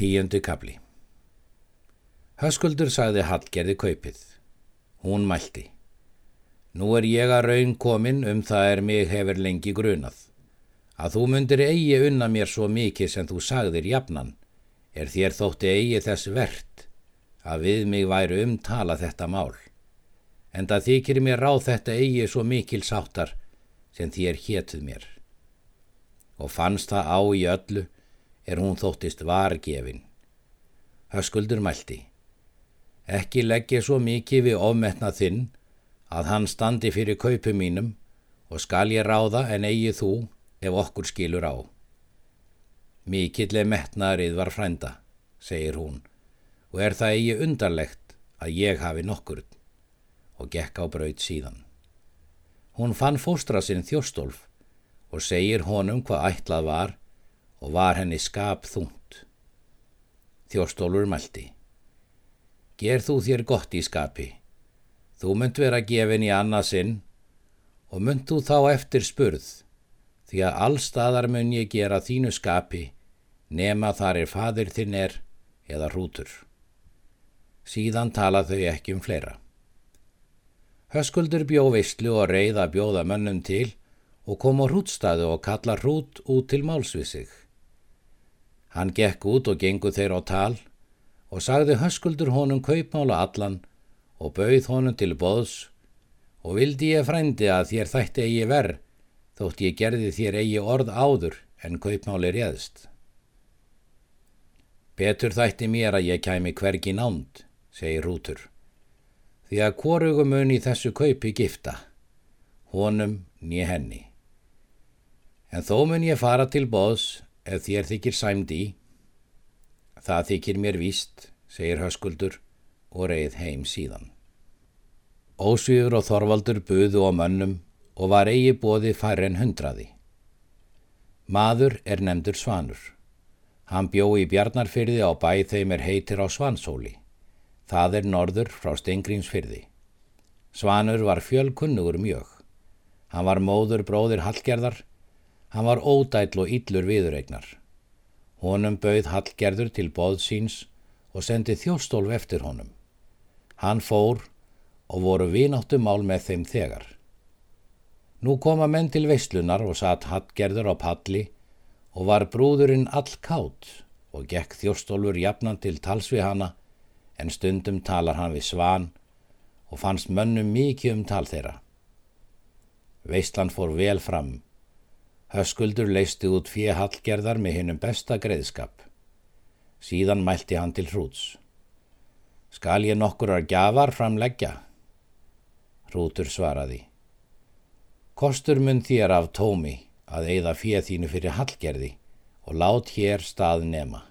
Tíundi kabli Höskuldur sagði Hallgerði kaupið. Hún mælti. Nú er ég að raun komin um það er mig hefur lengi grunað. Að þú myndir eigi unna mér svo mikið sem þú sagðir jafnan, er þér þótti eigi þess verðt að við mig væri umtala þetta mál. En það þykir mér ráð þetta eigi svo mikil sáttar sem þér hétuð mér. Og fannst það á í öllu er hún þóttist vargefin. Höskuldur mælti. Ekki leggja svo mikið við ofmetna þinn að hann standi fyrir kaupu mínum og skal ég ráða en eigi þú ef okkur skilur á. Mikilleg metnaðrið var frænda, segir hún, og er það eigi undarlegt að ég hafi nokkur og gekk á braut síðan. Hún fann fóstra sinn þjóstólf og segir honum hvað ætlað var og var henni skap þúnt. Þjóstólfur mælti. Ger þú þér gott í skapi. Þú mynd vera gefin í annarsinn og mynd þú þá eftir spurð því að allstaðar mun ég gera þínu skapi nema þar er fadir þinn er eða hrútur. Síðan tala þau ekki um fleira. Höskuldur bjó visslu og reið að bjóða mönnum til og kom á hrútstaðu og kalla hrút út til máls við sig. Hann gekk út og gengu þeir á tal og sagði höskuldur honum kaupmála allan og bauð honum til boðs og vildi ég frændi að þér þætti eigi verð þótt ég gerði þér eigi orð áður en kaupmáli réðst. Betur þætti mér að ég kæmi hvergi nánd, segir Rútur, því að hvorugum mun í þessu kaupi gifta, honum nýja henni. En þó mun ég fara til boðs ef þér þykir sæmd í. Það þykir mér víst, segir höskuldur og reið heim síðan. Ósvífur og Þorvaldur buðu á mönnum og var eigi bóði færre en hundraði. Maður er nefndur Svanur. Hann bjó í Bjarnarfyrði á bæ þeim er heitir á Svansóli. Það er norður frá Stengrinsfyrði. Svanur var fjölkunnugur mjög. Hann var móður bróðir Hallgerðar. Hann var ódæll og yllur viðuregnar. Honum bauð Hallgerður til bóðsíns og sendi þjóstólf eftir honum. Hann fór og voru vináttum mál með þeim þegar. Nú koma menn til veislunar og satt Hallgerður á palli og var brúðurinn all kátt og gekk þjóstólfur jafnan til tals við hana en stundum talar hann við svan og fannst mönnum mikið um tal þeirra. Veistlan fór vel fram. Höskuldur leisti út fjö Hallgerðar með hinnum besta greiðskap. Síðan mælti hann til hrúts. Skal ég nokkur að gjafar framleggja? Hrútur svaraði. Kostur mun þér af tómi að eigða fjöð þínu fyrir hallgerði og lát hér stað nema.